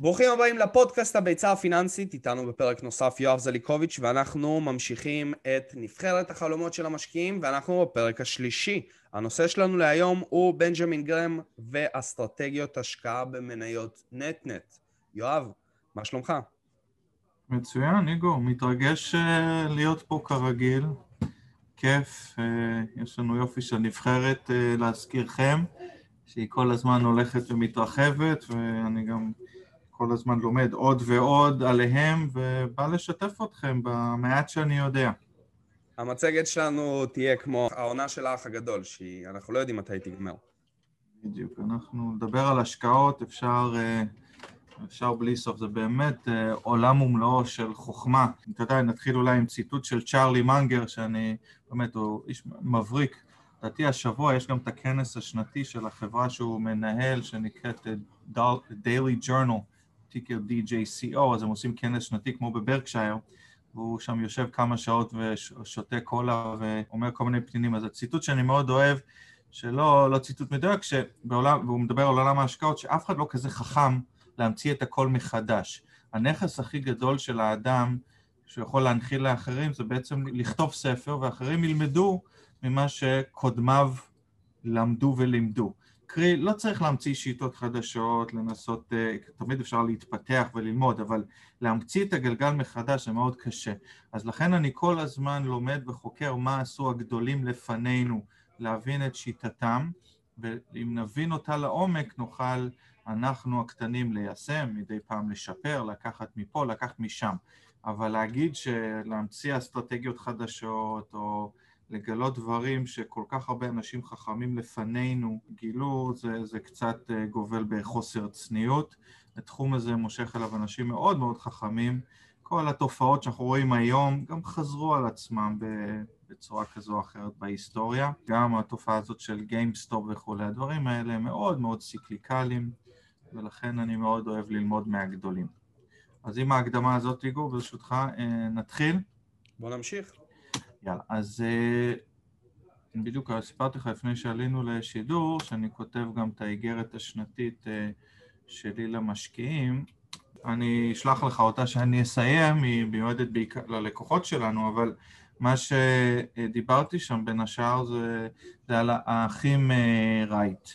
ברוכים הבאים לפודקאסט הביצה הפיננסית, איתנו בפרק נוסף יואב זליקוביץ' ואנחנו ממשיכים את נבחרת החלומות של המשקיעים ואנחנו בפרק השלישי. הנושא שלנו להיום הוא בנג'מין גרם ואסטרטגיות השקעה במניות נט-נט. יואב, מה שלומך? מצוין, איגו, מתרגש אה, להיות פה כרגיל, כיף, אה, יש לנו יופי של נבחרת אה, להזכירכם, שהיא כל הזמן הולכת ומתרחבת, ואני גם כל הזמן לומד עוד ועוד עליהם, ובא לשתף אתכם במעט שאני יודע. המצגת שלנו תהיה כמו העונה של האח הגדול, שאנחנו לא יודעים מתי תגמר. בדיוק, אנחנו נדבר על השקעות, אפשר... אפשר בלי סוף, זה באמת אה, עולם ומלואו של חוכמה. אתה יודע, נתחיל אולי עם ציטוט של צ'ארלי מנגר, שאני, באמת, הוא איש מבריק. לדעתי השבוע יש גם את הכנס השנתי של החברה שהוא מנהל, שנקראת אה, Daily Journal, טיקר DJCO, אז הם עושים כנס שנתי כמו בברקשייר, והוא שם יושב כמה שעות ושותה קולה ואומר כל מיני פנינים. אז הציטוט שאני מאוד אוהב, שלא לא ציטוט מדויק, שבעולם, והוא מדבר על עולם ההשקעות, שאף אחד לא כזה חכם להמציא את הכל מחדש. הנכס הכי גדול של האדם שהוא יכול להנחיל לאחרים זה בעצם לכתוב ספר ואחרים ילמדו ממה שקודמיו למדו ולימדו. קרי, לא צריך להמציא שיטות חדשות, לנסות, אה, תמיד אפשר להתפתח וללמוד, אבל להמציא את הגלגל מחדש זה מאוד קשה. אז לכן אני כל הזמן לומד וחוקר מה עשו הגדולים לפנינו, להבין את שיטתם, ואם נבין אותה לעומק נוכל אנחנו הקטנים ליישם, מדי פעם לשפר, לקחת מפה, לקחת משם. אבל להגיד שלהמציא אסטרטגיות חדשות, או לגלות דברים שכל כך הרבה אנשים חכמים לפנינו גילו, זה, זה קצת אה, גובל בחוסר צניעות. התחום הזה מושך אליו אנשים מאוד מאוד חכמים. כל התופעות שאנחנו רואים היום גם חזרו על עצמם בצורה כזו או אחרת בהיסטוריה. גם התופעה הזאת של גיימסטופ וכולי, הדברים האלה מאוד מאוד cyclical ים. ולכן אני מאוד אוהב ללמוד מהגדולים. אז עם ההקדמה הזאת, איגור, ברשותך, אה, נתחיל. בוא נמשיך. יאללה, אז אה, בדיוק סיפרתי לך לפני שעלינו לשידור, שאני כותב גם את האיגרת השנתית אה, שלי למשקיעים. אני אשלח לך אותה שאני אסיים, היא מיועדת בעיקר ללקוחות שלנו, אבל מה שדיברתי שם בין השאר זה, זה על האחים רייט.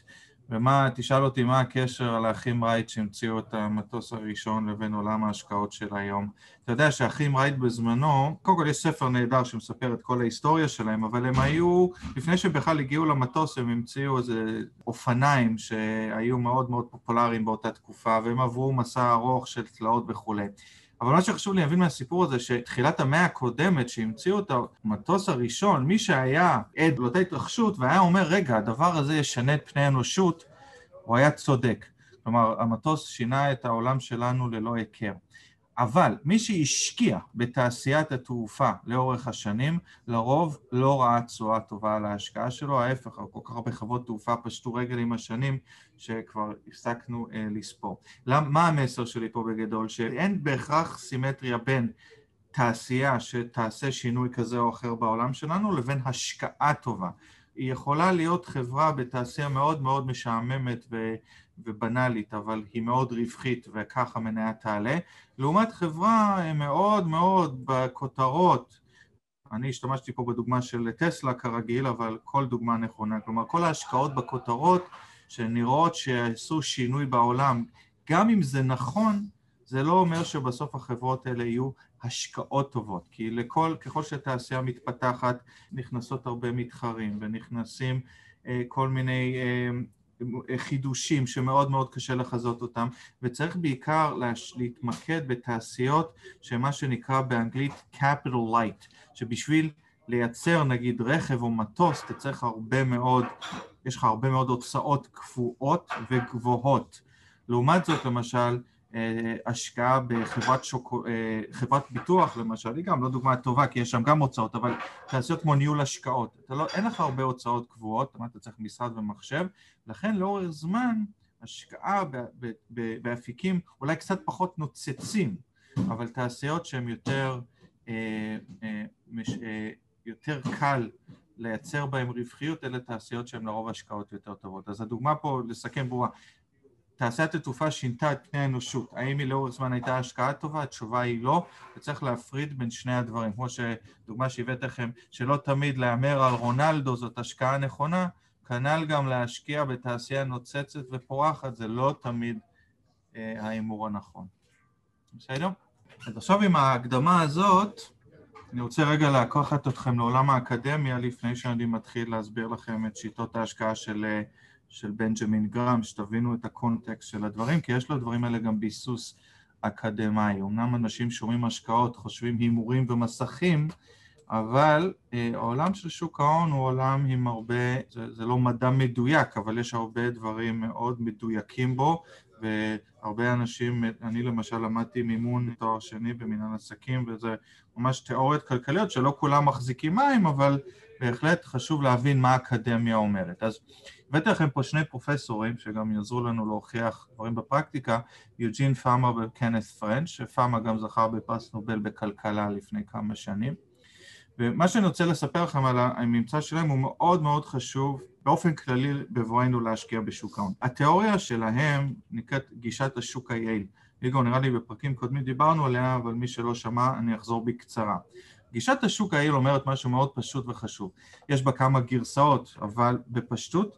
ומה, תשאל אותי מה הקשר על האחים רייט שהמציאו את המטוס הראשון לבין עולם ההשקעות של היום. אתה יודע שהאחים רייט בזמנו, קודם כל יש ספר נהדר שמספר את כל ההיסטוריה שלהם, אבל הם היו, לפני שהם בכלל הגיעו למטוס, הם המציאו איזה אופניים שהיו מאוד מאוד פופולריים באותה תקופה, והם עברו מסע ארוך של תלאות וכולי. אבל מה שחשוב להבין מהסיפור הזה, שתחילת המאה הקודמת, שהמציאו את המטוס הראשון, מי שהיה עד לאותה התרחשות והיה אומר, רגע, הדבר הזה ישנה את פני האנושות, הוא היה צודק. כלומר, המטוס שינה את העולם שלנו ללא היכר. אבל מי שהשקיע בתעשיית התעופה לאורך השנים, לרוב לא ראה תשואה טובה על ההשקעה שלו, ההפך, כל כך הרבה חברות תעופה פשטו רגל עם השנים שכבר הפסקנו אה, לספור. למ, מה המסר שלי פה בגדול? שאין בהכרח סימטריה בין תעשייה שתעשה שינוי כזה או אחר בעולם שלנו לבין השקעה טובה. היא יכולה להיות חברה בתעשייה מאוד מאוד משעממת ו... ובנאלית, אבל היא מאוד רווחית וככה המניה תעלה, לעומת חברה מאוד מאוד בכותרות, אני השתמשתי פה בדוגמה של טסלה כרגיל, אבל כל דוגמה נכונה, כלומר כל ההשקעות בכותרות שנראות שיעשו שינוי בעולם, גם אם זה נכון, זה לא אומר שבסוף החברות האלה יהיו השקעות טובות, כי לכל, ככל שהתעשייה מתפתחת, נכנסות הרבה מתחרים ונכנסים אה, כל מיני אה, חידושים שמאוד מאוד קשה לחזות אותם, וצריך בעיקר להש... להתמקד בתעשיות שמה שנקרא באנגלית capital light, שבשביל לייצר נגיד רכב או מטוס אתה צריך הרבה מאוד, יש לך הרבה מאוד הוצאות קבועות וגבוהות. לעומת זאת למשל השקעה בחברת שוק... אה, חברת ביטוח למשל, היא גם לא דוגמה טובה כי יש שם גם הוצאות, אבל תעשיות כמו ניהול השקעות, אתה לא, אין לך הרבה הוצאות קבועות, אתה צריך משרד ומחשב, לכן לאורך זמן השקעה באפיקים אולי קצת פחות נוצצים, אבל תעשיות שהן יותר, אה, יותר קל לייצר בהם רווחיות, אלה תעשיות שהן לרוב השקעות יותר טובות. אז הדוגמה פה, לסכם ברורה, תעשיית התעופה שינתה את פני האנושות. האם היא לאורך זמן הייתה השקעה טובה? התשובה היא לא, וצריך להפריד בין שני הדברים. כמו שדוגמה שהבאת לכם, שלא תמיד להמר על רונלדו זאת השקעה נכונה, כנ"ל גם להשקיע בתעשייה נוצצת ופורחת, זה לא תמיד אה, ההימור הנכון. בסדר? אז עכשיו עם ההקדמה הזאת, אני רוצה רגע לקחת אתכם לעולם האקדמיה לפני שאני מתחיל להסביר לכם את שיטות ההשקעה של, אה, של בנג'מין גרם, שתבינו את הקונטקסט של הדברים, כי יש לדברים האלה גם ביסוס אקדמאי. אמנם אנשים שומעים השקעות, חושבים הימורים ומסכים, אבל אה, העולם של שוק ההון הוא עולם עם הרבה, זה, זה לא מדע מדויק, אבל יש הרבה דברים מאוד מדויקים בו, והרבה אנשים, אני למשל למדתי מימון תואר שני במנהל עסקים, וזה ממש תיאוריות כלכליות שלא כולם מחזיקים מים, אבל בהחלט חשוב להבין מה האקדמיה אומרת. אז הבאתי לכם פה שני פרופסורים שגם יעזרו לנו להוכיח דברים בפרקטיקה, יוג'ין פאמה וקנת פרנץ', שפאמה גם זכה בפרס נובל בכלכלה לפני כמה שנים. ומה שאני רוצה לספר לכם על הממצא שלהם הוא מאוד מאוד חשוב באופן כללי בבואנו להשקיע בשוק ההון. התיאוריה שלהם נקראת גישת השוק היעיל. ליגו, נראה לי בפרקים קודמים דיברנו עליה, אבל מי שלא שמע אני אחזור בקצרה. גישת השוק היעיל אומרת משהו מאוד פשוט וחשוב. יש בה כמה גרסאות, אבל בפשטות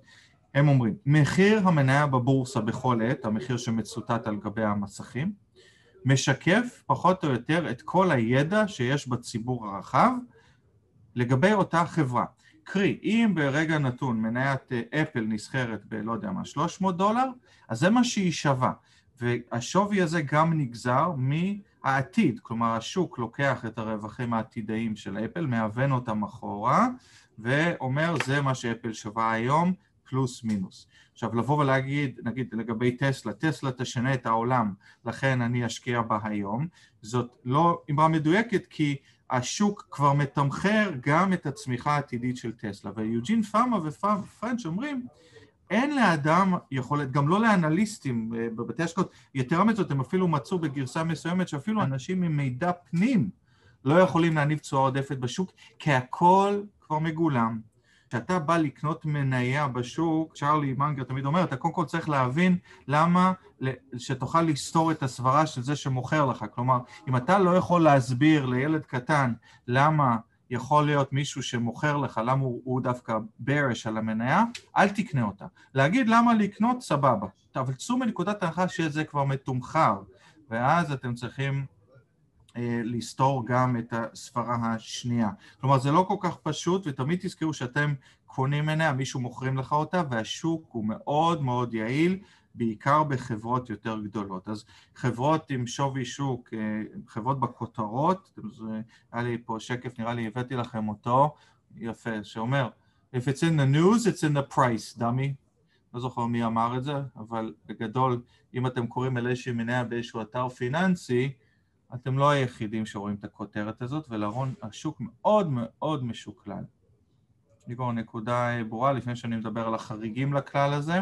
הם אומרים, מחיר המניה בבורסה בכל עת, המחיר שמצוטט על גבי המסכים, משקף פחות או יותר את כל הידע שיש בציבור הרחב לגבי אותה חברה. קרי, אם ברגע נתון מניית אה, אפל נסחרת בלא יודע מה, 300 דולר, אז זה מה שהיא שווה. והשווי הזה גם נגזר מהעתיד, כלומר השוק לוקח את הרווחים העתידאיים של אפל, מהוון אותם אחורה, ואומר זה מה שאפל שווה היום, פלוס מינוס. עכשיו לבוא ולהגיד, נגיד לגבי טסלה, טסלה תשנה את העולם, לכן אני אשקיע בה היום, זאת לא אמרה מדויקת כי השוק כבר מתמחר גם את הצמיחה העתידית של טסלה, ויוג'ין פאמה ופרנץ' אומרים אין לאדם יכולת, גם לא לאנליסטים אה, בבתי השקעות, יתרה מזאת הם אפילו מצאו בגרסה מסוימת שאפילו אנשים עם מידע פנים לא יכולים להניב תשואה עודפת בשוק כי הכל כבר מגולם כשאתה בא לקנות מניה בשוק, צ'רלי מנגר תמיד אומר, אתה קודם כל צריך להבין למה, שתוכל לסתור את הסברה של זה שמוכר לך. כלומר, אם אתה לא יכול להסביר לילד קטן למה יכול להיות מישהו שמוכר לך, למה הוא, הוא דווקא bearish על המניה, אל תקנה אותה. להגיד למה לקנות, סבבה. אבל צאו מנקודת ההנחה שזה כבר מתומחר, ואז אתם צריכים לסתור גם את הספרה השנייה. כלומר זה לא כל כך פשוט ותמיד תזכרו שאתם קונים ממנה, מישהו מוכרים לך אותה והשוק הוא מאוד מאוד יעיל בעיקר בחברות יותר גדולות. אז חברות עם שווי שוק, אה, חברות בכותרות, היה לי פה שקף, נראה לי הבאתי לכם אותו, יפה, שאומר If it's in the news, it's in the price, דמי. לא זוכר מי אמר את זה, אבל בגדול, אם אתם קוראים על איזושהי מניה באיזשהו אתר פיננסי, אתם לא היחידים שרואים את הכותרת הזאת, ולרון השוק מאוד מאוד משוקלל. ליגור, נקודה ברורה לפני שאני מדבר על החריגים לכלל הזה.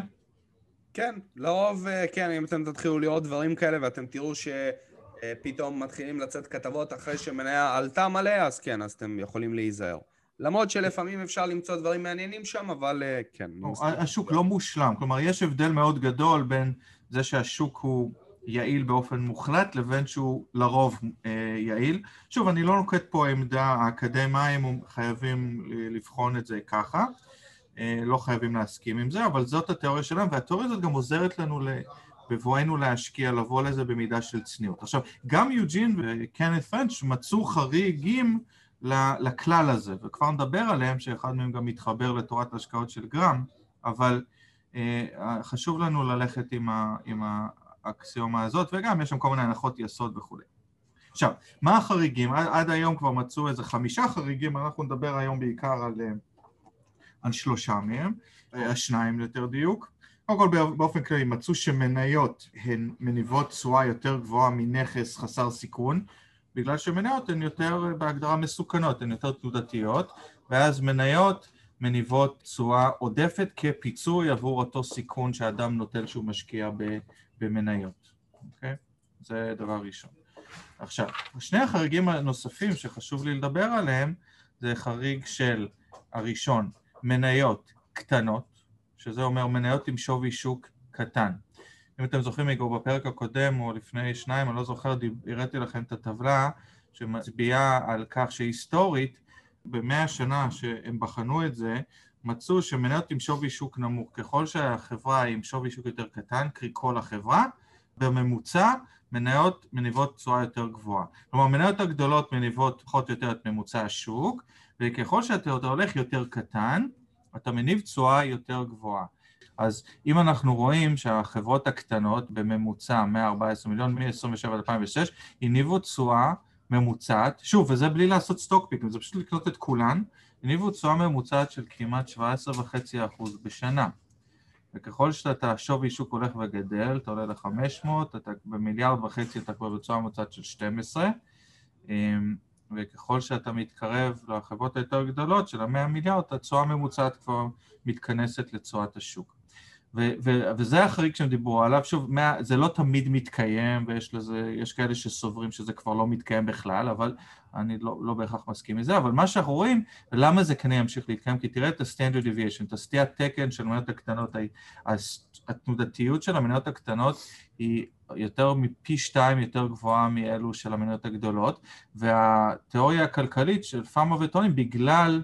כן, לרוב, אה, כן, אם אתם תתחילו לראות דברים כאלה ואתם תראו שפתאום מתחילים לצאת כתבות אחרי שמניה עלתה מלא, אז כן, אז אתם יכולים להיזהר. למרות שלפעמים אפשר למצוא דברים מעניינים שם, אבל אה, כן. השוק לא מושלם, כלומר יש הבדל מאוד גדול בין זה שהשוק הוא יעיל באופן מוחלט לבין שהוא לרוב אה, יעיל. שוב, אני לא נוקט פה עמדה, האקדמאים חייבים לבחון את זה ככה, אה, לא חייבים להסכים עם זה, אבל זאת התיאוריה שלהם, והתיאוריה הזאת גם עוזרת לנו בבואנו להשקיע, לבוא לזה במידה של צניעות. עכשיו, גם יוג'ין וקנת פרנץ' מצאו חריגים לכלל הזה, וכבר נדבר עליהם, שאחד מהם גם מתחבר לתורת ההשקעות של גרם, אבל אה, חשוב לנו ללכת עם, ה, עם האקסיומה הזאת, וגם יש שם כל מיני הנחות יסוד וכולי. עכשיו, מה החריגים? עד, עד היום כבר מצאו איזה חמישה חריגים, אנחנו נדבר היום בעיקר על, אה, על שלושה מהם, אה, השניים ליותר דיוק. קודם כל באופן כללי מצאו שמניות הן מניבות תשואה יותר גבוהה מנכס חסר סיכון, בגלל שמניות הן יותר בהגדרה מסוכנות, הן יותר תנודתיות, ואז מניות מניבות תשואה עודפת כפיצוי עבור אותו סיכון שאדם נוטל שהוא משקיע. במניות, אוקיי? זה דבר ראשון. עכשיו, שני החריגים הנוספים שחשוב לי לדבר עליהם זה חריג של הראשון, מניות קטנות, שזה אומר מניות עם שווי שוק קטן. אם אתם זוכרים מגו בפרק הקודם או לפני שניים, אני לא זוכר, הראיתי לכם את הטבלה שמצביעה על כך שהיסטורית, במאה השנה שהם בחנו את זה, מצאו שמניות עם שווי שוק נמוך, ככל שהחברה היא עם שווי שוק יותר קטן, קרי כל החברה, בממוצע מניות מניבות תשואה יותר גבוהה. כלומר, המניות הגדולות מניבות פחות או יותר את ממוצע השוק, וככל שאתה הולך יותר קטן, אתה מניב תשואה יותר גבוהה. אז אם אנחנו רואים שהחברות הקטנות בממוצע 114 מיליון מ-27 עד 2006 הניבו תשואה ממוצעת, שוב, וזה בלי לעשות סטוק פיקים, זה פשוט לקנות את כולן, הניבו תשואה ממוצעת של כמעט 17.5% בשנה. וככל שאתה שווי שוק הולך וגדל, אתה עולה ל-500, אתה במיליארד וחצי אתה כבר בתשואה ממוצעת של 12, אמ, וככל שאתה מתקרב לחברות היותר גדולות של המאה מיליארד, התשואה הממוצעת כבר מתכנסת לתשואת השוק. ו- ו- וזה החריג שהם דיברו עליו, שוב, מה, זה לא תמיד מתקיים ויש לזה, יש כאלה שסוברים שזה כבר לא מתקיים בכלל, אבל אני לא, לא בהכרח מסכים עם זה, אבל מה שאנחנו רואים, ולמה זה כנראה ימשיך להתקיים, כי תראה את ה-standard deviation, את הסטיית תקן של המניות הקטנות, התנודתיות של המניות הקטנות היא יותר מפי שתיים יותר גבוהה מאלו של המניות הגדולות, והתיאוריה הכלכלית של פאמה וטונים, בגלל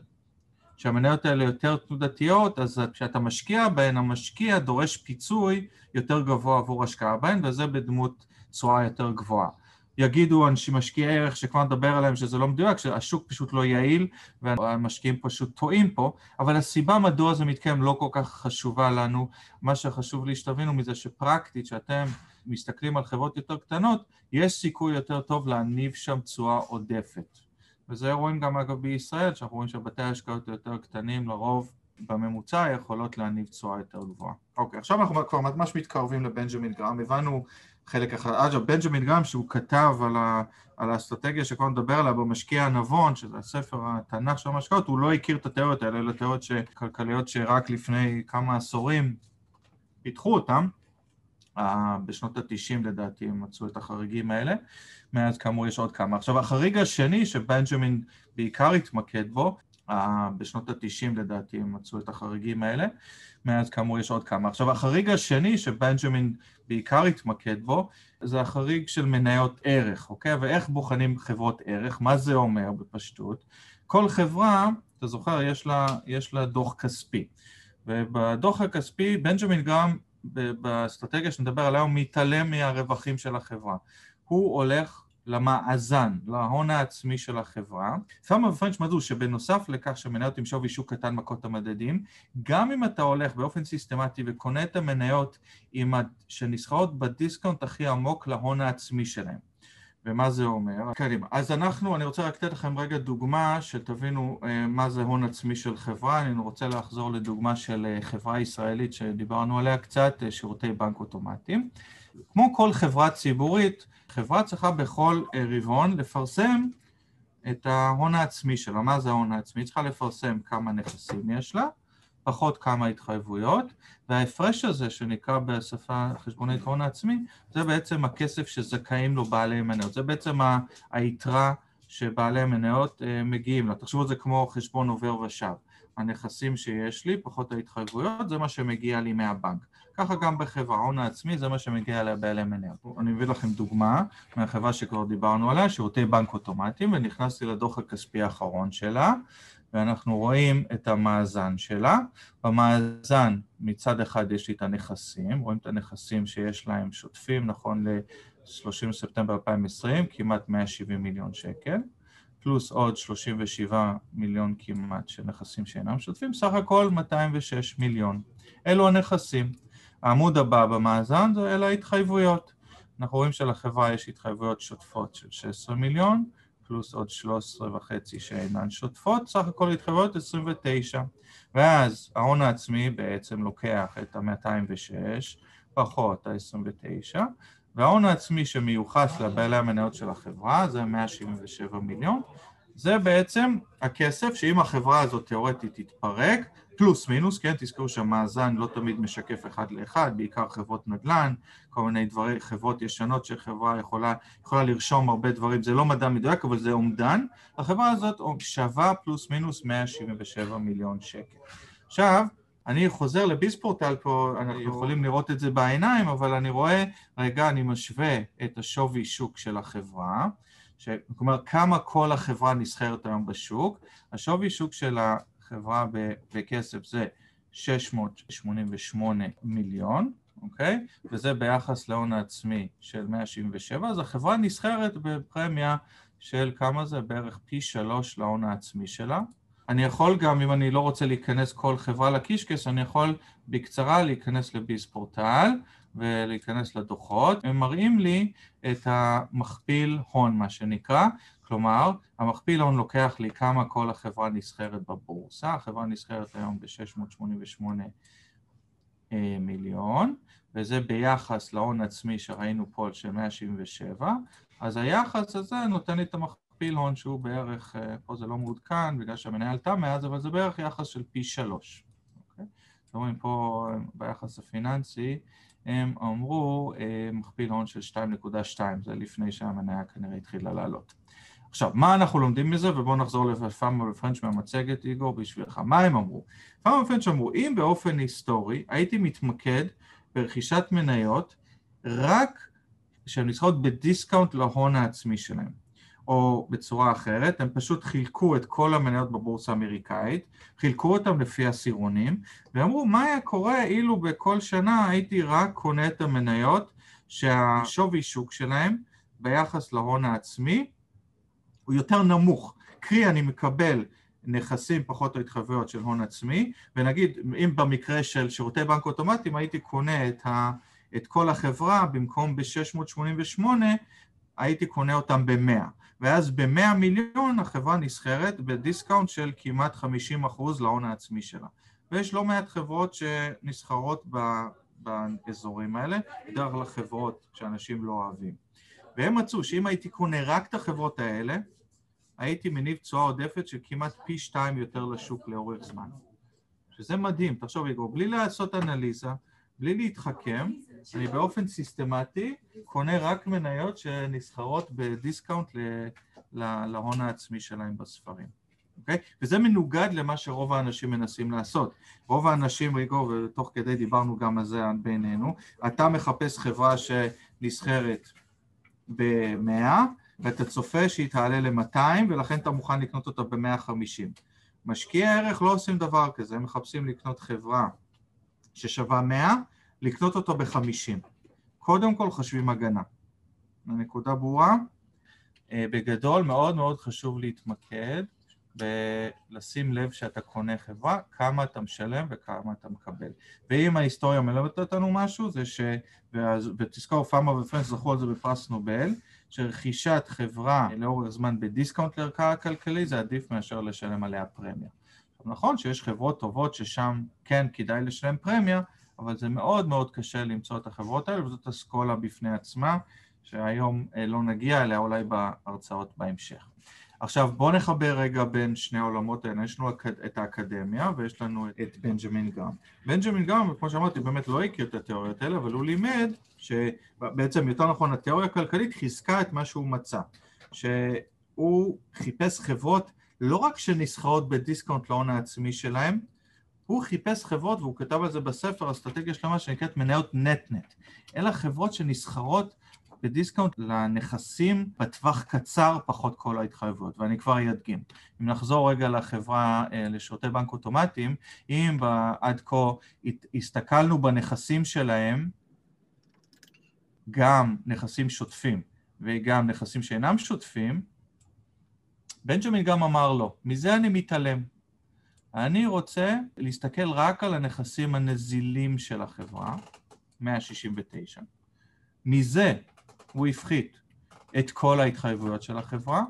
שהמניות האלה יותר תנודתיות, אז כשאתה משקיע בהן, המשקיע דורש פיצוי יותר גבוה עבור השקעה בהן, וזה בדמות תשואה יותר גבוהה. יגידו אנשים משקיעי ערך שכבר נדבר עליהם שזה לא מדויק, שהשוק פשוט לא יעיל והמשקיעים פשוט טועים פה, אבל הסיבה מדוע זה מתקיים לא כל כך חשובה לנו. מה שחשוב לי שתבינו מזה שפרקטית, שאתם מסתכלים על חברות יותר קטנות, יש סיכוי יותר טוב להניב שם תשואה עודפת. וזה רואים גם אגב בישראל, שאנחנו רואים שבתי ההשקעות היותר קטנים לרוב בממוצע יכולות להניב תשואה יותר גבוהה. אוקיי, עכשיו אנחנו כבר ממש מתקרבים לבנג'מין גרם, הבנו חלק אחד, אגב בנג'מין גרם שהוא כתב על, ה, על האסטרטגיה שכבר נדבר עליה במשקיע הנבון, שזה הספר התנ"ך של המשקעות, הוא לא הכיר את התיאוריות האלה, אלה תיאוריות כלכליות שרק לפני כמה עשורים פיתחו אותן, בשנות התשעים לדעתי הם מצאו את החריגים האלה, מאז כאמור יש עוד כמה. עכשיו החריג השני שבנג'מין בעיקר התמקד בו, בשנות התשעים לדעתי הם מצאו את החריגים האלה, מאז כאמור יש עוד כמה. עכשיו החריג השני שבנג'מין בעיקר התמקד בו, זה החריג של מניות ערך, אוקיי? ואיך בוחנים חברות ערך, מה זה אומר בפשטות? כל חברה, אתה זוכר, יש לה, יש לה דוח כספי, ובדוח הכספי בנג'מין גראהם באסטרטגיה שנדבר עליה הוא מתעלם מהרווחים של החברה. הוא הולך למאזן, להון העצמי של החברה. פאמה ופרנץ' מצאו שבנוסף לכך שמניות עם שווי שוק קטן מכות המדדים, גם אם אתה הולך באופן סיסטמטי וקונה את המניות שנסחרות בדיסקאונט הכי עמוק להון העצמי שלהם. ומה זה אומר? קדימה. אז אנחנו, אני רוצה רק לתת לכם רגע דוגמה שתבינו אה, מה זה הון עצמי של חברה. אני רוצה לחזור לדוגמה של אה, חברה ישראלית שדיברנו עליה קצת, אה, שירותי בנק אוטומטיים. כמו כל חברה ציבורית, חברה צריכה בכל רבעון לפרסם את ההון העצמי שלה. מה זה ההון העצמי? צריכה לפרסם כמה נכסים יש לה, פחות כמה התחייבויות, וההפרש הזה שנקרא בשפה חשבונית הון העצמי, זה בעצם הכסף שזכאים לו בעלי מניות, זה בעצם היתרה שבעלי מניות אה, מגיעים לה. תחשבו על זה כמו חשבון עובר ושב. הנכסים שיש לי, פחות ההתחייבויות, זה מה שמגיע לי מהבנק. ככה גם בחברה, ההון העצמי זה מה שמגיע לבעלי מניות. אני מביא לכם דוגמה מהחברה שכבר דיברנו עליה, שירותי בנק אוטומטיים, ונכנסתי לדוח הכספי האחרון שלה, ואנחנו רואים את המאזן שלה. במאזן מצד אחד יש לי את הנכסים, רואים את הנכסים שיש להם שוטפים נכון ל-30 ספטמבר 2020, כמעט 170 מיליון שקל, פלוס עוד 37 מיליון כמעט של נכסים שאינם שוטפים, סך הכל 206 מיליון. אלו הנכסים. העמוד הבא במאזן זה אלה ההתחייבויות. אנחנו רואים שלחברה יש התחייבויות שוטפות של 16 מיליון, פלוס עוד 13 וחצי שאינן שוטפות, סך הכל התחייבויות 29. ואז ההון העצמי בעצם לוקח את ה-206 פחות ה-29, וההון העצמי שמיוחס לבעלי המניות של החברה זה 177 מיליון. זה בעצם הכסף שאם החברה הזאת תאורטית תתפרק, פלוס מינוס, כן, תזכרו שהמאזן לא תמיד משקף אחד לאחד, בעיקר חברות נדל"ן, כל מיני דברים, חברות ישנות שחברה יכולה, יכולה לרשום הרבה דברים, זה לא מדע מדויק, אבל זה אומדן, החברה הזאת שווה פלוס מינוס 177 מיליון שקל. עכשיו, אני חוזר לביספורטל פה, אנחנו יכולים לראות את זה בעיניים, אבל אני רואה, רגע, אני משווה את השווי שוק של החברה, כלומר, כמה כל החברה נסחרת היום בשוק, השווי שוק של החברה בכסף זה 688 מיליון, אוקיי? וזה ביחס להון העצמי של 177, אז החברה נסחרת בפרמיה של כמה זה? בערך פי שלוש להון העצמי שלה. אני יכול גם, אם אני לא רוצה להיכנס כל חברה לקישקס, אני יכול בקצרה להיכנס לביס פורטל ולהיכנס לדוחות, הם מראים לי את המכפיל הון, מה שנקרא, כלומר, המכפיל הון לוקח לי כמה כל החברה נסחרת בבורסה, החברה נסחרת היום ב-688 אה, מיליון, וזה ביחס להון עצמי שראינו פה של 177, אז היחס הזה נותן לי את המכפיל הון שהוא בערך, אה, פה זה לא מעודכן בגלל שהמניה עלתה מאז, אבל זה בערך יחס של פי שלוש. אוקיי? אתם רואים פה אה, ביחס הפיננסי, הם אמרו מכפיל הון של 2.2, זה לפני שהמניה כנראה התחילה לעלות. עכשיו, מה אנחנו לומדים מזה? ובואו נחזור לפאמה ופרנץ' מהמצגת, איגור, בשבילך. מה הם אמרו? פאמה ופרנץ' אמרו, אם באופן היסטורי הייתי מתמקד ברכישת מניות רק שהן נסחרות בדיסקאונט להון העצמי שלהן. או בצורה אחרת, הם פשוט חילקו את כל המניות בבורסה האמריקאית, חילקו אותם לפי עשירונים, ואמרו מה היה קורה אילו בכל שנה הייתי רק קונה את המניות שהשווי שוק שלהם ביחס להון העצמי הוא יותר נמוך. קרי, אני מקבל נכסים פחות או התחייבויות של הון עצמי, ונגיד, אם במקרה של שירותי בנק אוטומטיים הייתי קונה את, ה, את כל החברה במקום ב-688, הייתי קונה אותם ב-100. ואז ב-100 מיליון החברה נסחרת בדיסקאונט של כמעט 50% להון העצמי שלה. ויש לא מעט חברות שנסחרות באזורים האלה, בדרך כלל חברות שאנשים לא אוהבים. והם מצאו שאם הייתי קונה רק את החברות האלה, הייתי מניב תשואה עודפת של כמעט פי שתיים יותר לשוק לאורך זמן. שזה מדהים, תחשוב בלי לעשות אנליזה, בלי להתחכם, אני באופן סיסטמטי קונה רק מניות שנסחרות בדיסקאונט להון העצמי שלהם בספרים. אוקיי? וזה מנוגד למה שרוב האנשים מנסים לעשות. רוב האנשים, ריגו, ותוך כדי דיברנו גם על זה בינינו, אתה מחפש חברה שנסחרת ב-100, ואתה צופה שהיא תעלה ל-200 ולכן אתה מוכן לקנות אותה ב-150. משקיעי ערך לא עושים דבר כזה, הם מחפשים לקנות חברה ששווה 100, לקנות אותו ב-50. קודם כל חושבים הגנה. הנקודה ברורה? אה, בגדול מאוד מאוד חשוב להתמקד ולשים לב שאתה קונה חברה, כמה אתה משלם וכמה אתה מקבל. ואם ההיסטוריה מלמדת אותנו משהו, זה ש... ותזכור, פאמה ופרנץ' זכו על זה בפרס נובל, שרכישת חברה לאורך זמן בדיסקאונט לערכה הכלכלי זה עדיף מאשר לשלם עליה פרמיה. נכון שיש חברות טובות ששם כן כדאי לשלם פרמיה, אבל זה מאוד מאוד קשה למצוא את החברות האלה וזאת אסכולה בפני עצמה שהיום אה, לא נגיע אליה אולי בהרצאות בהמשך. עכשיו בואו נחבר רגע בין שני העולמות האלה, יש לנו את האקדמיה ויש לנו את בנג'מין גאם. בנג'מין גאם, כמו שאמרתי, באמת לא הכיר את התיאוריות האלה, אבל הוא לימד שבעצם יותר נכון התיאוריה הכלכלית חיזקה את מה שהוא מצא, שהוא חיפש חברות לא רק שנסחרות בדיסקאונט להון העצמי שלהם, הוא חיפש חברות, והוא כתב על זה בספר, אסטרטגיה שלמה שנקראת מניות net-net. אלה חברות שנסחרות בדיסקאונט לנכסים בטווח קצר פחות כל ההתחייבויות, ואני כבר אדגים. אם נחזור רגע לחברה, אה, לשירותי בנק אוטומטיים, אם עד כה הסתכלנו בנכסים שלהם, גם נכסים שוטפים וגם נכסים שאינם שוטפים, בנג'מין גם אמר לא, מזה אני מתעלם. אני רוצה להסתכל רק על הנכסים הנזילים של החברה, 169. מזה הוא הפחית את כל ההתחייבויות של החברה,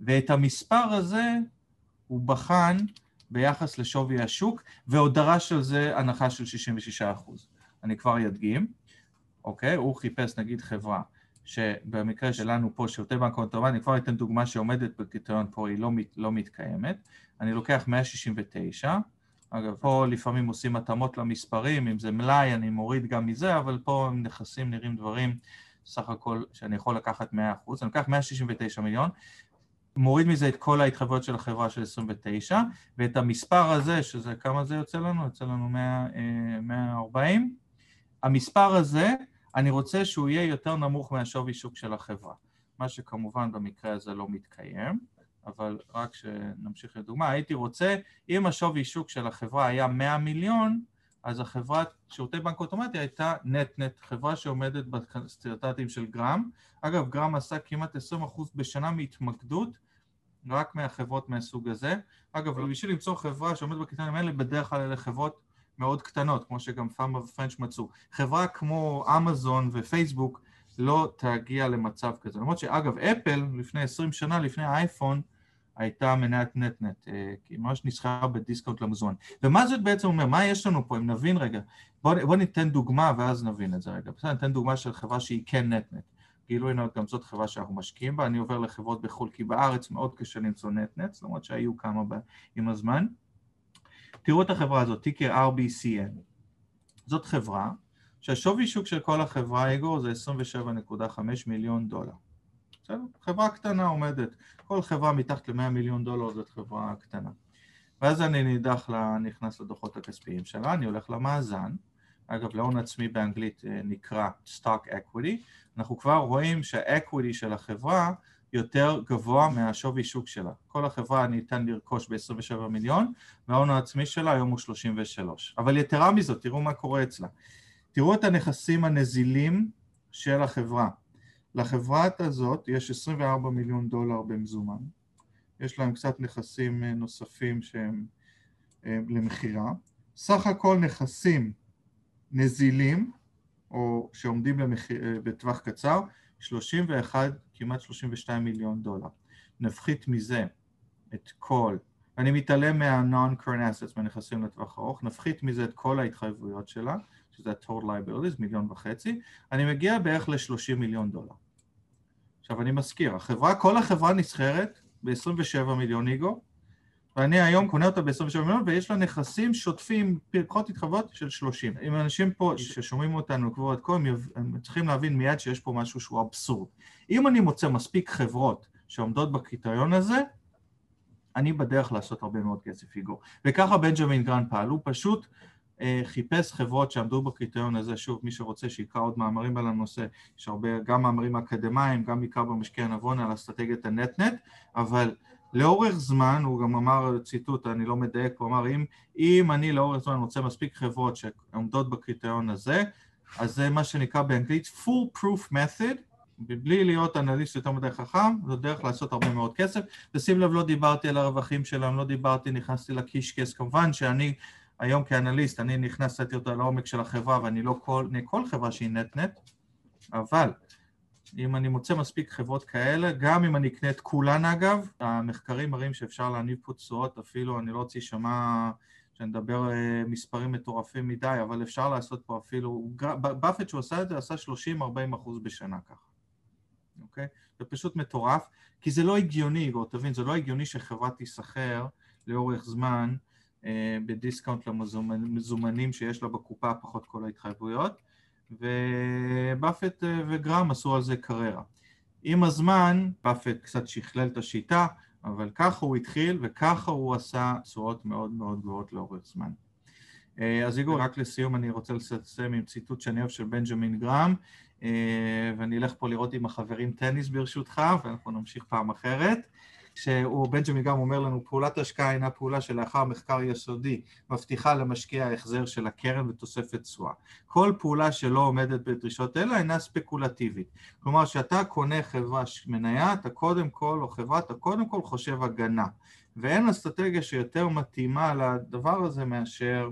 ואת המספר הזה הוא בחן ביחס לשווי השוק, ועוד דרש על זה הנחה של 66%. אני כבר אדגים, אוקיי? הוא חיפש נגיד חברה שבמקרה שלנו פה שירותי בנק אוטומטי, אני כבר אתן דוגמה שעומדת בקריטריון פה, היא לא, לא מתקיימת. אני לוקח 169, אגב, פה לפעמים עושים התאמות למספרים, אם זה מלאי אני מוריד גם מזה, אבל פה עם נכסים נראים דברים סך הכל שאני יכול לקחת 100%, אני לוקח 169 מיליון, מוריד מזה את כל ההתחייבויות של החברה של 29, ואת המספר הזה, שזה כמה זה יוצא לנו? יוצא לנו 100, 140. אה, המספר הזה, אני רוצה שהוא יהיה יותר נמוך מהשווי שוק של החברה, מה שכמובן במקרה הזה לא מתקיים. אבל רק שנמשיך לדוגמה, הייתי רוצה, אם השווי שוק של החברה היה 100 מיליון, אז החברת שירותי בנק אוטומטי הייתה נט-נט, חברה שעומדת בסטריאוטטים של גרם. אגב, גרם עשה כמעט 20% בשנה מהתמקדות, רק מהחברות מהסוג הזה. אגב, בשביל למצוא חברה שעומדת בקריטריונים האלה, בדרך כלל אלה חברות מאוד קטנות, כמו שגם פאמה ופרנץ' מצאו. חברה כמו אמזון ופייסבוק לא תגיע למצב כזה. למרות שאגב, אפל לפני 20 שנה, לפני האייפון, הייתה מניית net-net, אה, כי ממש נסחרה בדיסקאונט למזומן. ומה זה בעצם אומר? מה יש לנו פה? אם נבין רגע, בואו בוא ניתן דוגמה ואז נבין את זה רגע. בסדר, ניתן דוגמה של חברה שהיא כן net-net. גילוי נאות, גם זאת חברה שאנחנו משקיעים בה, אני עובר לחברות בחו"ל, כי בארץ מאוד קשה למצוא נטנט, למרות שהיו כמה בה עם הזמן. תראו את החברה הזאת, טיקר RBCN. זאת חברה שהשווי שוק של כל החברה, איגור, זה 27.5 מיליון דולר. בסדר? חברה קטנה עומדת, כל חברה מתחת ל-100 מיליון דולר זאת חברה קטנה. ואז אני נידח, נכנס לדוחות הכספיים שלה, אני הולך למאזן, אגב להון עצמי באנגלית אה, נקרא Stock Equity, אנחנו כבר רואים שה-Equity של החברה יותר גבוה מהשווי שוק שלה. כל החברה ניתן לרכוש ב-27 מיליון, וההון העצמי שלה היום הוא 33. אבל יתרה מזאת, תראו מה קורה אצלה. תראו את הנכסים הנזילים של החברה. לחברת הזאת יש 24 מיליון דולר במזומן, יש להם קצת נכסים אה, נוספים שהם אה, למכירה, סך הכל נכסים נזילים או שעומדים למחיר, אה, בטווח קצר 31, כמעט 32 מיליון דולר. נפחית מזה את כל, אני מתעלם מה-non-current assets, מהנכסים לטווח ארוך, נפחית מזה את כל ההתחייבויות שלה, שזה ה-total liabilities, מיליון וחצי, אני מגיע בערך ל-30 מיליון דולר. עכשיו אני מזכיר, החברה, כל החברה נסחרת ב-27 מיליון איגו, ואני היום קונה אותה ב-27 מיליון, ויש לה נכסים שוטפים, פחות התחייבויות של 30. אם אנשים פה ששומעים אותנו כבר עד כה, הם צריכים להבין מיד שיש פה משהו שהוא אבסורד. אם אני מוצא מספיק חברות שעומדות בקריטריון הזה, אני בדרך לעשות הרבה מאוד כסף איגור. וככה בנג'מין גראהם פעל, הוא פשוט חיפש חברות שעמדו בקריטריון הזה, שוב, מי שרוצה שיקרא עוד מאמרים על הנושא, יש הרבה, גם מאמרים אקדמיים, גם בעיקר במשקיע נבון על אסטרטגיית ה net-net, אבל לאורך זמן, הוא גם אמר ציטוט, אני לא מדייק, הוא אמר, אם, אם אני לאורך זמן רוצה מספיק חברות שעומדות בקריטריון הזה, אז זה מה שנקרא באנגלית full proof method, בלי להיות אנליסט יותר מדי חכם, זו דרך לעשות הרבה מאוד כסף. ושים לב, לא דיברתי על הרווחים שלהם, לא דיברתי, נכנסתי לקישקס, כמובן שאני היום כאנליסט אני נכנס קצת יותר לעומק של החברה ואני לא כל, כל חברה שהיא נט-נט, אבל אם אני מוצא מספיק חברות כאלה, גם אם אני אקנה את כולן אגב, המחקרים מראים שאפשר להניב פה תשואות, אפילו אני לא רוצה להישמע שנדבר אה, מספרים מטורפים מדי, אבל אפשר לעשות פה אפילו, באפט שהוא עשה את זה עשה 30-40 אחוז בשנה ככה, אוקיי? זה פשוט מטורף, כי זה לא הגיוני, בוא תבין, זה לא הגיוני שחברה תיסחר לאורך זמן בדיסקאונט למזומנים שיש לה בקופה פחות כל ההתחייבויות ובאפט אה, וגרם עשו על זה קריירה. עם הזמן באפט קצת שכלל את השיטה אבל ככה הוא התחיל וככה הוא עשה תשואות מאוד מאוד גבוהות לאורך זמן. אה, אז איגור, רק לסיום אני רוצה לסיים עם ציטוט שאני אוהב של בנג'מין גרם ואני אלך פה לראות עם החברים טניס ברשותך ואנחנו נמשיך פעם אחרת. שהוא, בנג'מין גם אומר לנו, פעולת השקעה אינה פעולה שלאחר מחקר יסודי מבטיחה למשקיע ההחזר של הקרן ותוספת תשואה. כל פעולה שלא עומדת בדרישות אלה אינה ספקולטיבית. כלומר, כשאתה קונה חברה מניה, אתה קודם כל, או חברה, אתה קודם כל חושב הגנה. ואין אסטרטגיה שיותר מתאימה לדבר הזה מאשר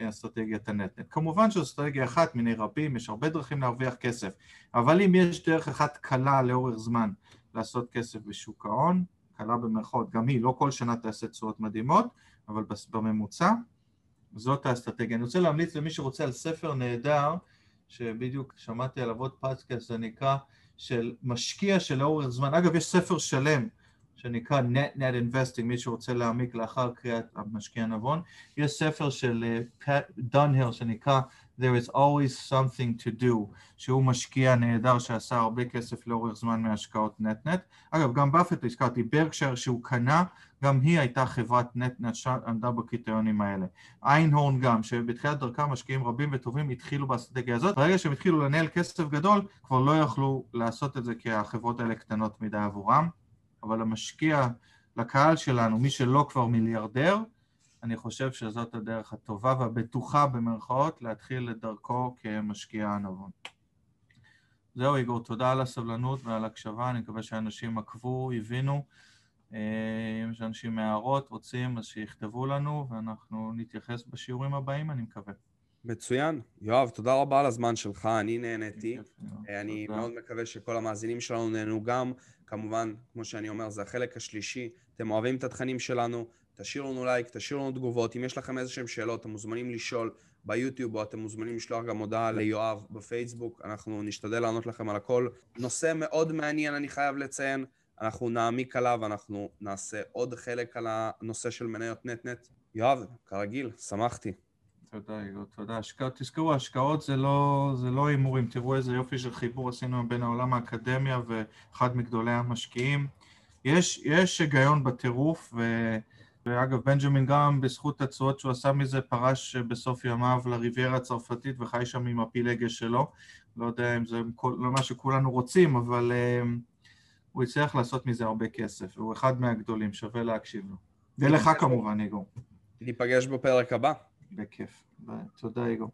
אסטרטגיית הנטנט. כמובן שזו אסטרטגיה אחת מיני רבים, יש הרבה דרכים להרוויח כסף, אבל אם יש דרך אחת קלה לאורך זמן לעשות כסף בשוק ההון, קלה במרכאות, גם היא, לא כל שנה תעשה תשואות מדהימות, אבל בממוצע זאת האסטרטגיה. אני רוצה להמליץ למי שרוצה על ספר נהדר, שבדיוק שמעתי עליו עוד פודקאסט, זה נקרא של משקיע שלאורך זמן, אגב יש ספר שלם שנקרא Net Net Investing, מי שרוצה להעמיק לאחר קריאת המשקיע הנבון. יש ספר של פט דונהיל שנקרא There is always something to do, שהוא משקיע נהדר שעשה הרבה כסף לאורך זמן מהשקעות נט-נט. אגב, גם באפט הזכרתי, ברקשייר שהוא קנה, גם היא הייתה חברת נט-נט שעמדה בקריטריונים האלה. איינהורן גם, שבתחילת דרכם משקיעים רבים וטובים התחילו באסטרטגיה הזאת, ברגע שהם התחילו לנהל כסף גדול, כבר לא יכלו לעשות את זה כי החברות האלה קטנות מדי עבורם. אבל המשקיע לקהל שלנו, מי שלא כבר מיליארדר, אני חושב שזאת הדרך הטובה והבטוחה במרכאות להתחיל את דרכו כמשקיע הנבון. זהו איגור, תודה על הסבלנות ועל הקשבה, אני מקווה שאנשים עקבו, הבינו. אה, אם יש אנשים הערות, רוצים, אז שיכתבו לנו, ואנחנו נתייחס בשיעורים הבאים, אני מקווה. מצוין. יואב, תודה רבה על הזמן שלך, אני נהניתי. אני תודה. מאוד מקווה שכל המאזינים שלנו נהנו גם. כמובן, כמו שאני אומר, זה החלק השלישי. אתם אוהבים את התכנים שלנו, תשאירו לנו לייק, תשאירו לנו תגובות. אם יש לכם איזה שהם שאלות, אתם מוזמנים לשאול ביוטיוב, או אתם מוזמנים לשלוח גם הודעה ליואב בפייסבוק. אנחנו נשתדל לענות לכם על הכל. נושא מאוד מעניין, אני חייב לציין. אנחנו נעמיק עליו, אנחנו נעשה עוד חלק על הנושא של מניות נט-נט. יואב, כרגיל, שמחתי. תודה, איגור, תודה. השקעות, תזכרו, השקעות זה לא, זה לא הימורים. תראו איזה יופי של חיבור עשינו בין העולם האקדמיה ואחד מגדולי המשקיעים. יש, יש היגיון בטירוף, ו, ואגב, בנג'מין גם בזכות התשואות שהוא עשה מזה, פרש בסוף ימיו לריביירה הצרפתית וחי שם עם הפילגש שלו. לא יודע אם זה לא מה שכולנו רוצים, אבל um, הוא הצליח לעשות מזה הרבה כסף, והוא אחד מהגדולים, שווה להקשיב לו. ולך כמובן, איגור. ניפגש בפרק הבא. בכיף. תודה, איגור.